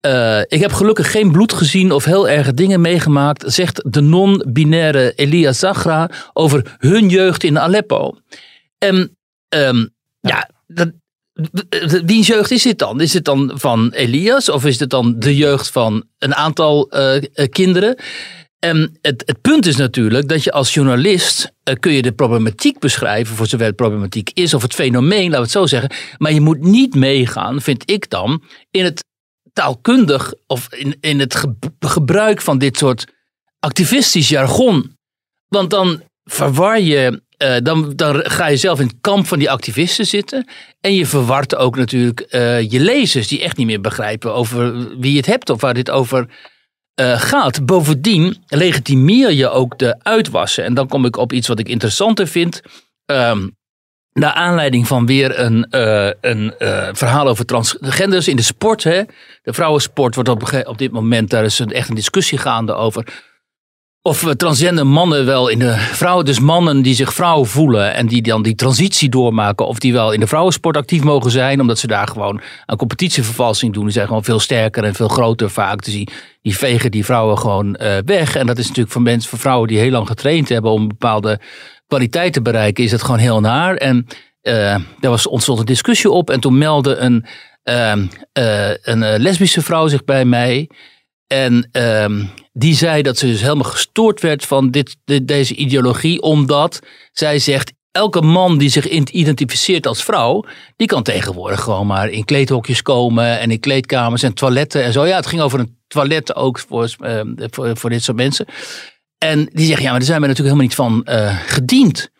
Eh, ik heb gelukkig geen bloed gezien of heel erge dingen meegemaakt, zegt de non-binaire Elia Zagra over hun jeugd in Aleppo. En ehm, ja, dat, wiens jeugd is dit dan? Is het dan van Elias of is het dan de jeugd van een aantal eh, eh, kinderen? En het, het punt is natuurlijk dat je als journalist kun je de problematiek beschrijven, voor zover het problematiek is, of het fenomeen, laten we het zo zeggen. Maar je moet niet meegaan, vind ik dan, in het taalkundig of in, in het ge- gebruik van dit soort activistisch jargon. Want dan verwar je, eh, dan, dan ga je zelf in het kamp van die activisten zitten. En je verwart ook natuurlijk eh, je lezers die echt niet meer begrijpen over wie je het hebt of waar dit over eh, gaat. Bovendien legitimeer je ook de uitwassen. En dan kom ik op iets wat ik interessanter vind. Ehm, naar aanleiding van weer een, eh, een eh, verhaal over transgenders in de sport. Hè. De vrouwensport wordt op, een dit moment, daar is een, echt een discussie gaande over. Of eh, transgender mannen wel in de vrouwen, dus mannen die zich vrouw voelen en die dan die transitie doormaken, of die wel in de vrouwensport actief mogen zijn, omdat ze daar gewoon aan competitievervalsing doen. Die zijn gewoon veel sterker en veel groter vaak. Dus die, die vegen die vrouwen gewoon weg. En dat is natuurlijk voor mensen, voor vrouwen die heel lang getraind hebben om een bepaalde kwaliteit te bereiken, is het gewoon heel naar. En eh daar was, ontstond een discussie op. En toen meldde een, ehm, eh, een eh, lesbische vrouw zich bij mij. En ehm, die zei dat ze dus helemaal gestoord werd van dit, dit- deze ideologie. Omdat zij zegt, elke man die zich identificeert als vrouw... die kan tegenwoordig gewoon maar in kleedhokjes komen... en in kleedkamers en toiletten en zo. Ja, het ging over een toilet ook voor, ehm, voor, voor dit soort mensen. En die zeggen, ja, maar daar zijn we natuurlijk helemaal niet van eh, gediend.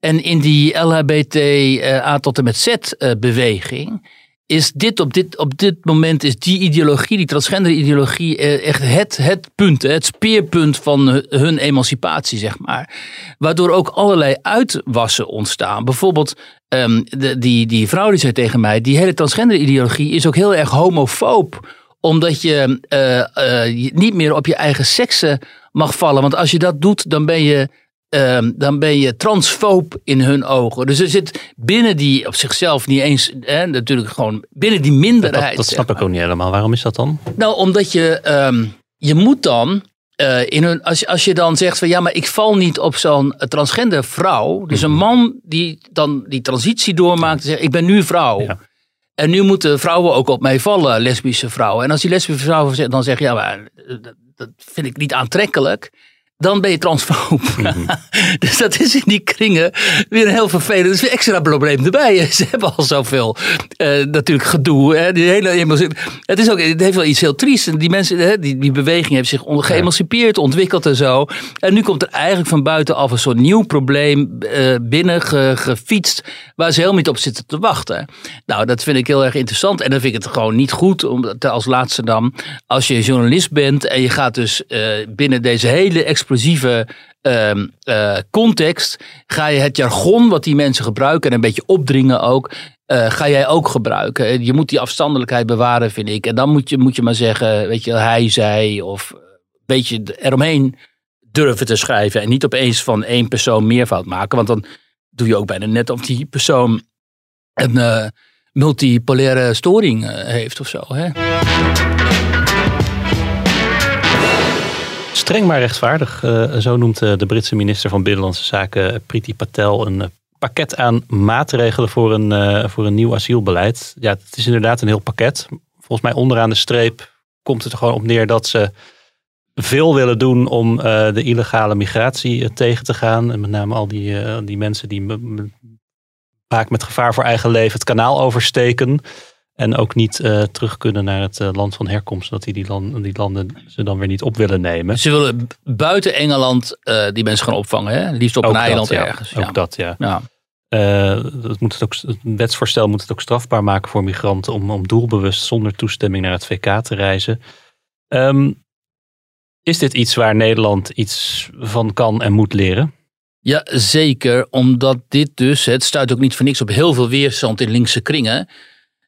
En in die LHBT eh, A tot en met Z eh, beweging is dit op, dit op dit moment is die ideologie, die transgender ideologie, echt het, het punt, het speerpunt van hun- hun emancipatie, zeg maar. Waardoor ook allerlei uitwassen ontstaan. Bijvoorbeeld ehm, de, die, die vrouw die zei tegen mij, die hele transgender ideologie is ook heel erg homofoob omdat je eh, eh, je niet meer op je eigen seksen mag vallen. Want als je dat doet, dan ben je, ehm, dan ben je transfoob in hun ogen. Dus er zit binnen die op zichzelf niet eens, hè, natuurlijk gewoon binnen die minderheid. Dat, snap ik ook niet helemaal. Waarom is dat dan? nou, omdat je, ehm, je moet dan, eh, in hun, als, je- als je dan zegt van ja, maar ik val niet op zo'n transgender vrouw. Dus een man die dan die transitie doormaakt en zegt ik ben nu vrouw. Ja. En nu moeten vrouwen ook op mij vallen, lesbische vrouwen. En als die lesbische vrouwen dan zeggen ja, maar eh, dat vind ik niet aantrekkelijk. Dan ben je transfoob. dus dat is in die kringen weer een heel vervelend. Is weer extra probleem erbij. Ze hebben al zoveel uh, natuurlijk gedoe. Hè. Die hele. Het, is ook, het heeft wel iets heel triest. Die, mensen, hè, die, die beweging heeft zich geëmancipeerd, ontwikkeld en zo. En nu komt er eigenlijk van buitenaf een soort nieuw probleem uh, binnen gefietst. Waar ze helemaal niet op zitten te wachten. Nou, dat vind ik heel erg interessant. En dan vind ik het gewoon niet goed. Om, als laatste dan, als je journalist bent en je gaat dus uh, binnen deze hele explosieve uh, uh, context, ga je het jargon wat die mensen gebruiken en een beetje opdringen ook, uh, ga jij ook gebruiken. Je moet die afstandelijkheid bewaren, vind ik. En dan moet je, moet je maar zeggen, weet je, hij, zij of een beetje eromheen durven te schrijven. En niet opeens van één persoon meervoud maken, want dan doe je ook bijna net of die persoon een multipolaire storing heeft of zo. Hè? Streng maar rechtvaardig, uh, zo noemt uh, de Britse minister van Binnenlandse Zaken Priti Patel een pakket aan maatregelen voor een, voor een nieuw asielbeleid. Ja, het is inderdaad een heel pakket. Volgens mij onderaan de streep komt het er gewoon op neer dat ze veel willen doen om de illegale migratie tegen te gaan. En met name al die, die mensen die vaak met gevaar voor eigen leven het kanaal oversteken. En ook niet uh, terug kunnen naar het uh, land van herkomst. Dat die, die, land, die landen ze dan weer niet op willen nemen. Ze willen buiten Engeland uh, die mensen gaan opvangen. Hè? Liefst op ook een dat, eiland ja. ergens. Ook ja. dat, ja. ja. dat moet het, ook, het wetsvoorstel moet het ook strafbaar maken voor migranten. Om, om doelbewust zonder toestemming naar het VK te reizen. Um, is dit iets waar Nederland iets van kan en moet leren? Ja, zeker. Omdat dit dus, het stuit ook niet voor niks op heel veel weerstand in linkse kringen.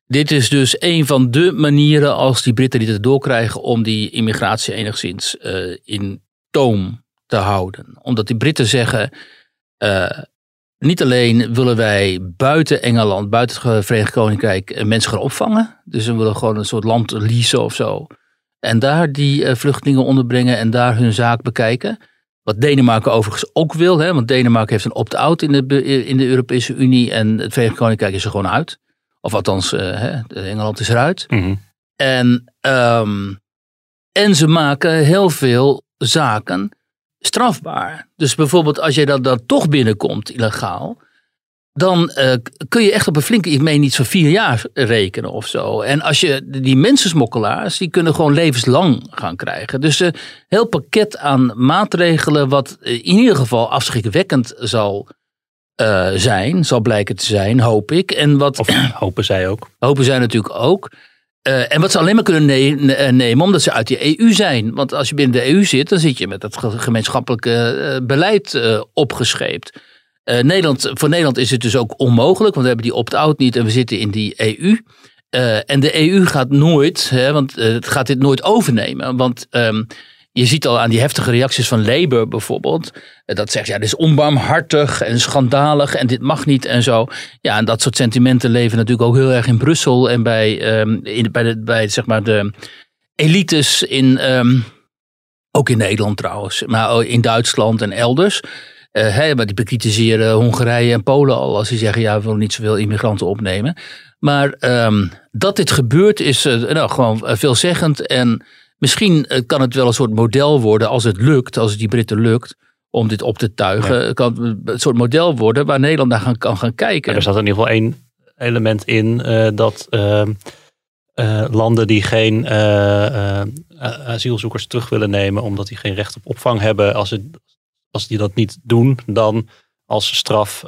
Dit is dus een van de manieren als die Britten dit erdoor krijgen om die immigratie enigszins uh, in toom te houden. Omdat die Britten zeggen, uh, niet alleen willen wij buiten Engeland, buiten het Verenigd Koninkrijk mensen gaan opvangen. Dus we willen gewoon een soort land leasen of zo. En daar die uh, vluchtelingen onderbrengen en daar hun zaak bekijken. Wat Denemarken overigens ook wil, hè, want Denemarken heeft een opt-out in de, in de Europese Unie en het Verenigd Koninkrijk is er gewoon uit. Of althans, uh, Engeland is eruit. Mm -hmm. en, um, en ze maken heel veel zaken strafbaar. Dus bijvoorbeeld als je dat dan toch binnenkomt illegaal. Dan uh, kun je echt op een flinke, ik meen niet zo vier jaar rekenen of zo. En als je die mensensmokkelaars, die kunnen gewoon levenslang gaan krijgen. Dus een uh, heel pakket aan maatregelen, wat in ieder geval afschrikwekkend zal uh, zijn, zal blijken te zijn, hoop ik. En wat, of hopen zij ook. Hopen zij natuurlijk ook. Uh, en wat ze alleen maar kunnen ne nemen omdat ze uit die EU zijn. Want als je binnen de EU zit, dan zit je met dat gemeenschappelijke beleid uh, opgescheept. Nederland, voor Nederland is het dus ook onmogelijk, want we hebben die opt-out niet en we zitten in die EU. en de EU gaat nooit, hè, want het gaat dit nooit overnemen. Want um, je ziet al aan die heftige reacties van Labour bijvoorbeeld. Dat zegt, ja, dit is onbarmhartig en schandalig en dit mag niet en zo. Ja, en dat soort sentimenten leven natuurlijk ook heel erg in Brussel en bij, um, in, bij, de, bij zeg maar de elites in, um, ook in Nederland trouwens, maar in Duitsland en elders. Uh, maar die bekritiseren Hongarije en Polen al als die zeggen, ja, we willen niet zoveel immigranten opnemen. Maar um, dat dit gebeurt is uh, nou, gewoon veelzeggend en Misschien kan het wel een soort model worden als het lukt, als het die Britten lukt, om dit op te tuigen. Ja. Kan het een soort model worden waar Nederland naar gaan, kan gaan kijken. Ja, er zat in ieder geval één element in uh, dat uh, uh, landen die geen asielzoekers terug willen nemen omdat die geen recht op opvang hebben, als, het, als die dat niet doen, dan als straf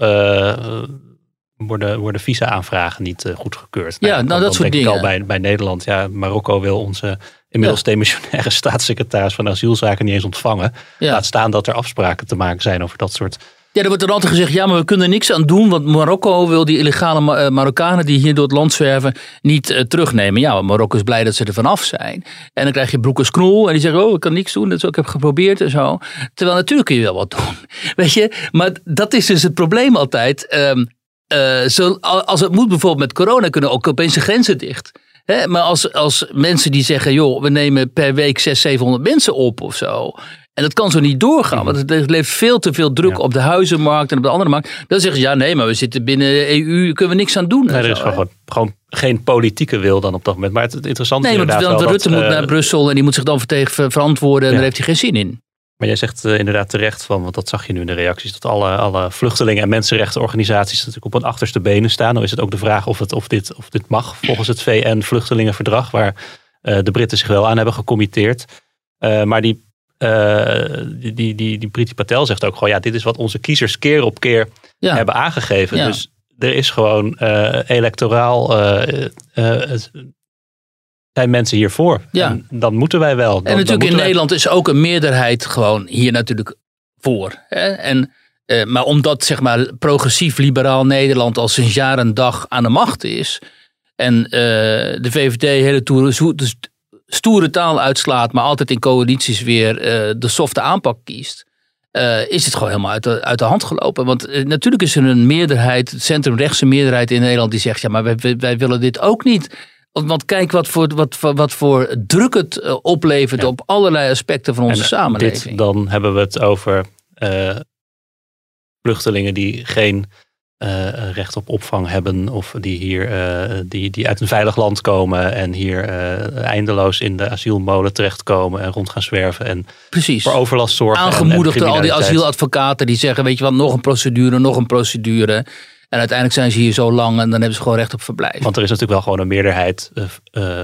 worden, worden visa-aanvragen niet uh, goedgekeurd. Ja, nou, dan, dat soort dingen. Al bij, bij Nederland, ja, Marokko wil onze inmiddels ja. demissionaire staatssecretaris van asielzaken niet eens ontvangen. Ja. Laat staan dat er afspraken te maken zijn over dat soort. Ja, er wordt er altijd gezegd, ja, maar we kunnen er niks aan doen, want Marokko wil die illegale Mar uh, Marokkanen die hier door het land zwerven niet uh, terugnemen. Ja, Marokko is blij dat ze er vanaf zijn. En dan krijg je broekers knol en die zeggen, oh, ik kan niks doen, dat is ook, ik heb geprobeerd en zo. Terwijl natuurlijk kun je wel wat doen, weet je. Maar dat is dus het probleem altijd. Um, uh, zo, als het moet bijvoorbeeld met corona kunnen ook opeens de grenzen dicht. Hè? Maar als, als mensen die zeggen, joh, we nemen per week 600, 700 mensen op of zo. En dat kan zo niet doorgaan, want er leeft veel te veel druk ja. op de huizenmarkt en op de andere markt. Dan zeggen ze, ja nee, maar we zitten binnen de EU, kunnen we niks aan doen. Nee, er zo, is gewoon, gewoon, geen politieke wil dan op dat moment. Maar het, het interessante nee, is want inderdaad want wel Rutte dat, moet uh, naar Brussel en die moet zich dan tegen verantwoorden en ja. daar heeft hij geen zin in. Maar jij zegt eh, inderdaad terecht van, want dat zag je nu in de reacties, dat alle, alle vluchtelingen en mensenrechtenorganisaties natuurlijk op hun achterste benen staan. Dan is het ook de vraag of, het, of, dit, of dit mag volgens het VN-vluchtelingenverdrag, waar eh, de Britten zich wel aan hebben gecommitteerd. Eh, maar die, die, die, die, die Priti Patel zegt ook gewoon, ja, dit is wat onze kiezers keer op keer Ja. hebben aangegeven. Ja. Dus er is gewoon electoraal, zijn mensen hiervoor. Ja. En dan moeten wij wel. Dan- En natuurlijk in wij- Nederland is ook een meerderheid gewoon hier natuurlijk voor. Hè? En, eh, maar omdat zeg maar progressief-liberaal Nederland al sinds jaar en dag aan de macht is. En eh, de VVD hele toere, zo- dus stoere taal uitslaat, maar altijd in coalities weer eh, de softe aanpak kiest. is het gewoon helemaal uit de, uit de hand gelopen. Want natuurlijk is er een meerderheid, centrumrechtse meerderheid in Nederland, die zegt: ja, maar wij, wij willen dit ook niet. Want, kijk wat voor, wat, wat voor druk het eh, oplevert op allerlei aspecten van onze En, eh, samenleving. Dit, dan hebben we het over eh, vluchtelingen die geen recht op opvang hebben. Of die hier die, die uit een veilig land komen en hier eindeloos in de asielmolen terechtkomen en rond gaan zwerven. En Precies. voor overlast zorgen. en- en Aangemoedigd door al die asieladvocaten die zeggen: weet je wat, nog een procedure, nog een procedure. En uiteindelijk zijn ze hier zo lang en dan hebben ze gewoon recht op verblijf. Want er is natuurlijk wel gewoon een meerderheid eh,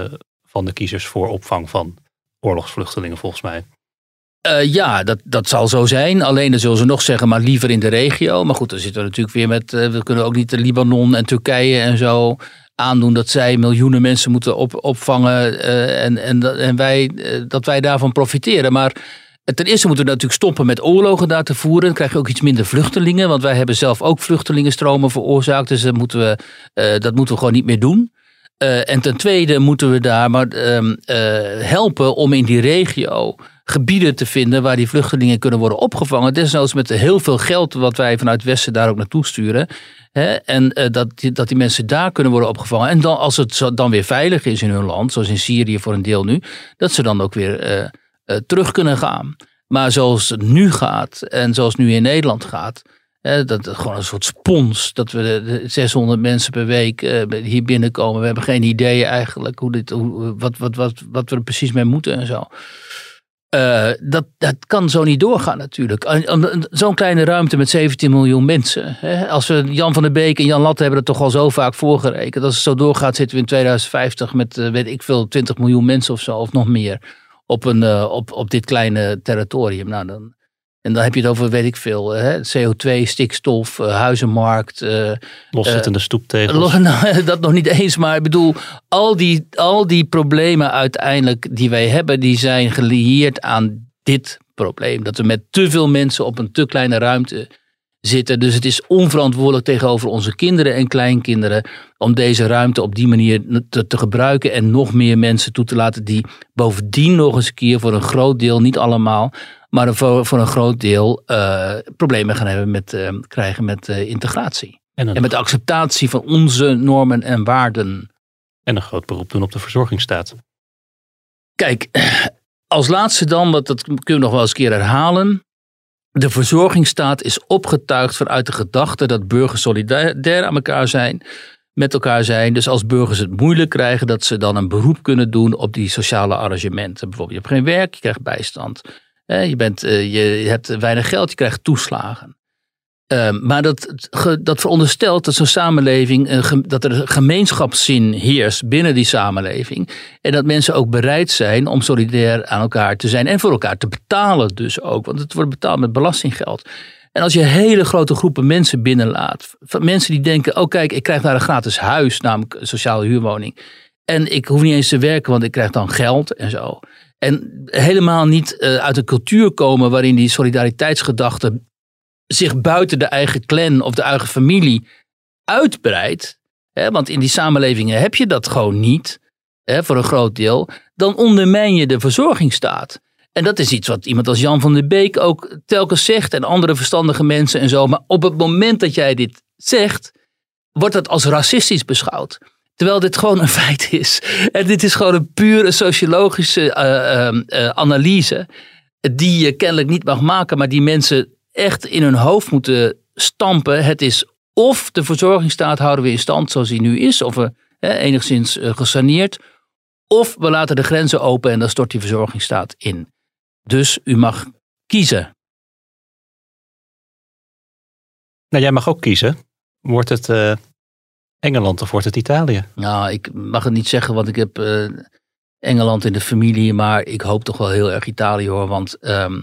eh, van de kiezers voor opvang van oorlogsvluchtelingen volgens mij. Eh, ja, dat, dat zal zo zijn. Alleen dan zullen ze nog zeggen, maar liever in de regio. Maar goed, dan zitten we natuurlijk weer met. we kunnen ook niet de Libanon en Turkije en zo aandoen dat zij miljoenen mensen moeten op, opvangen. en, en, dat- en wij, dat wij daarvan profiteren. Maar ten eerste moeten we natuurlijk stoppen met oorlogen daar te voeren. Dan krijg je ook iets minder vluchtelingen. Want wij hebben zelf ook vluchtelingenstromen veroorzaakt. Dus dat moeten we, eh, dat moeten we gewoon niet meer doen. Eh, en ten tweede moeten we daar maar ehm, eh, helpen om in die regio gebieden te vinden waar die vluchtelingen kunnen worden opgevangen. Desnoods met heel veel geld wat wij vanuit het Westen daar ook naartoe sturen. Hè? En dat, die, dat die mensen daar kunnen worden opgevangen. En dan, als het dan weer veilig is in hun land, zoals in Syrië voor een deel nu, dat ze dan ook weer eh, terug kunnen gaan. Maar zoals het nu gaat en zoals het nu in Nederland gaat, hè, dat gewoon een soort spons. Dat we de, de 600 mensen per week eh, hier binnenkomen. We hebben geen idee eigenlijk hoe dit, wat, wat, wat, wat we er precies mee moeten en zo. Eh, dat, dat kan zo niet doorgaan natuurlijk. Zo'n kleine ruimte met 17 miljoen mensen. Hè? Als we Jan van der Beek en Jan Latte hebben dat toch al zo vaak voorgerekend. Als het zo doorgaat zitten we in 2050 met weet ik veel 20 miljoen mensen of zo of nog meer. Op, een, eh, op, op dit kleine territorium. Nou, dan, en dan heb je het over weet ik veel. Hè? CO2, stikstof, eh, huizenmarkt. eh, Loszittende stoeptegels. Lo- nou, dat nog niet eens, maar ik bedoel, al die, al die problemen uiteindelijk die wij hebben, die zijn gelieerd aan dit probleem. Dat we met te veel mensen op een te kleine ruimte zitten. Dus het is onverantwoordelijk tegenover onze kinderen en kleinkinderen om deze ruimte op die manier te, te gebruiken en nog meer mensen toe te laten die bovendien nog eens een keer voor een groot deel, niet allemaal, maar voor, voor een groot deel eh, problemen gaan hebben met eh, krijgen met eh, integratie. En met de acceptatie van onze normen en waarden. en een groot beroep doen op de verzorgingsstaat. Kijk, als laatste dan, want dat kunnen we nog wel eens een keer herhalen. De verzorgingsstaat is opgetuigd vanuit de gedachte dat burgers solidair aan elkaar zijn, met elkaar zijn. Dus als burgers het moeilijk krijgen, dat ze dan een beroep kunnen doen op die sociale arrangementen. Bijvoorbeeld, je hebt geen werk, je krijgt bijstand. Je, bent, eh, je hebt weinig geld, je krijgt toeslagen. Ehm, maar dat, dat veronderstelt dat zo'n samenleving, dat er een gemeenschapszin heerst binnen die samenleving. En dat mensen ook bereid zijn om solidair aan elkaar te zijn en voor elkaar te betalen dus ook. Want het wordt betaald met belastinggeld. En als je hele grote groepen mensen binnenlaat, mensen die denken, oh kijk, ik krijg daar een gratis huis, namelijk een sociale huurwoning. En ik hoef niet eens te werken, want ik krijg dan geld en zo. En helemaal niet eh, uit een cultuur komen waarin die solidariteitsgedachte zich buiten de eigen clan of de eigen familie uitbreidt. Hè, want in die samenlevingen heb je dat gewoon niet, hè, voor een groot deel. Dan ondermijn je de verzorgingsstaat. En dat is iets wat iemand als Jan van der Beek ook telkens zegt. En andere verstandige mensen en zo. Maar op het moment dat jij dit zegt, wordt dat als racistisch beschouwd. Terwijl dit gewoon een feit is. En dit is gewoon een pure sociologische eh, eh, eh, analyse. Die je kennelijk niet mag maken, maar die mensen echt in hun hoofd moeten stampen. Het is of de verzorgingsstaat houden we in stand zoals die nu is, of we hè, enigszins eh, gesaneerd. Of we laten de grenzen open en dan stort die verzorgingsstaat in. Dus u mag kiezen. Nou, jij mag ook kiezen. Wordt het eh, Engeland of wordt het Italië? Nou, ik mag het niet zeggen, want ik heb eh, Engeland in de familie. Maar ik hoop toch wel heel erg Italië hoor. Want ehm,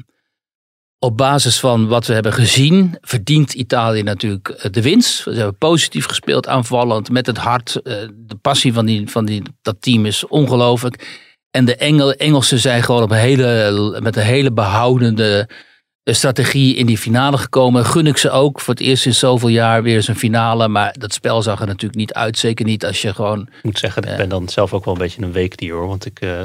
op basis van wat we hebben gezien, verdient Italië natuurlijk eh, de winst. Ze hebben positief gespeeld, aanvallend, met het hart. Eh, de passie van, die, van die, dat team is ongelooflijk. En de Engel, Engelsen zijn gewoon op een hele, met een hele behoudende eh, strategie in die finale gekomen. Gun ik ze ook voor het eerst in zoveel jaar weer een finale. Maar dat spel zag er natuurlijk niet uit. Zeker niet als je gewoon... Ik moet zeggen, ik ben dan zelf ook wel een beetje een weekdier hoor. Want ik, uh,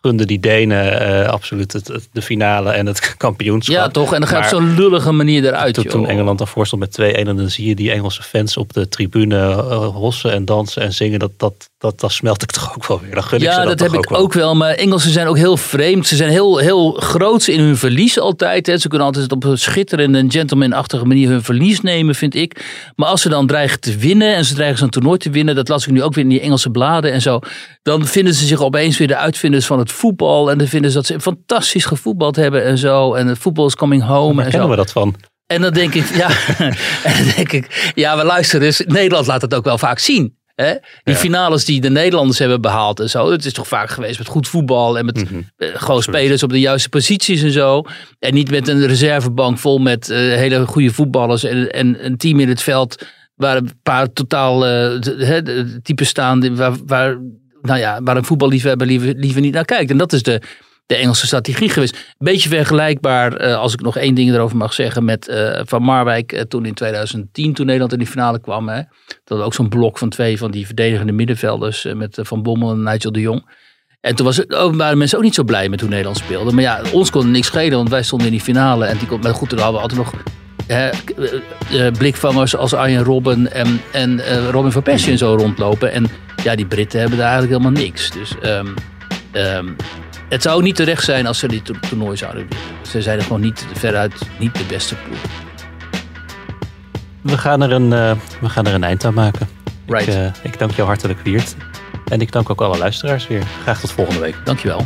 gunde die Denen uh, absoluut het, het, de finale en het kampioenschap. Ja, toch? En dan gaat zo'n lullige manier eruit. Toen, toen Engeland dan voorstond met 2-1, en dan zie je die Engelse fans op de tribune uh, hossen en dansen en zingen. Dat, dat, dat, dat smelt ik toch ook wel weer. Dan gun ja, ik ze dat, dat heb ook ik wel. ook wel. Maar Engelsen zijn ook heel vreemd. Ze zijn heel, heel groot in hun verlies altijd. Hè. Ze kunnen altijd op een schitterende, gentlemanachtige manier hun verlies nemen, vind ik. Maar als ze dan dreigen te winnen en ze dreigen zo'n toernooi te winnen, dat las ik nu ook weer in die Engelse bladen en zo. Dan vinden ze zich opeens weer de uitvinders van het voetbal. En dan vinden ze dat ze fantastisch gevoetbald hebben en zo. En het voetbal is coming home. Waar en kennen zo. we dat van? En dan denk ik, ja, en dan denk ik, ja, maar luister eens, Nederland laat het ook wel vaak zien. Hè? Die Ja. finales die de Nederlanders hebben behaald en zo. Het is toch vaak geweest met goed voetbal en met eh, gewoon spelers op de juiste posities en zo. En niet met een reservebank vol met eh, hele goede voetballers en, en een team in het veld waar een paar totaal de typen staan waar, waar, nou ja, waar een voetballiefhebber liever, liever niet naar kijkt. En dat is de, de Engelse strategie geweest. Beetje vergelijkbaar, eh, als ik nog één ding erover mag zeggen, met eh, Van Marwijk eh, toen in 2010, toen Nederland in die finale kwam. Hè. Dat ook zo'n blok van twee van die verdedigende middenvelders met Van Bommel en Nigel de Jong. En toen was oh, waren mensen ook niet zo blij met hoe Nederland speelde. Maar ja, ons kon er niks schelen, want wij stonden in die finale. En die kon, maar goed, toen hadden we altijd nog hè, blikvangers als Arjen Robben en, en Robin van Persie en zo rondlopen. En ja, die Britten hebben daar eigenlijk helemaal niks. Dus ehm, ehm, het zou ook niet terecht zijn als ze dit to- toernooi zouden winnen. Ze zijn er gewoon niet veruit niet de beste ploeg. We gaan er een, eh, we gaan er een eind aan maken. Right. Ik, eh, ik dank jou hartelijk, Wiert. En ik dank ook alle luisteraars weer. Graag tot volgende week. Dankjewel.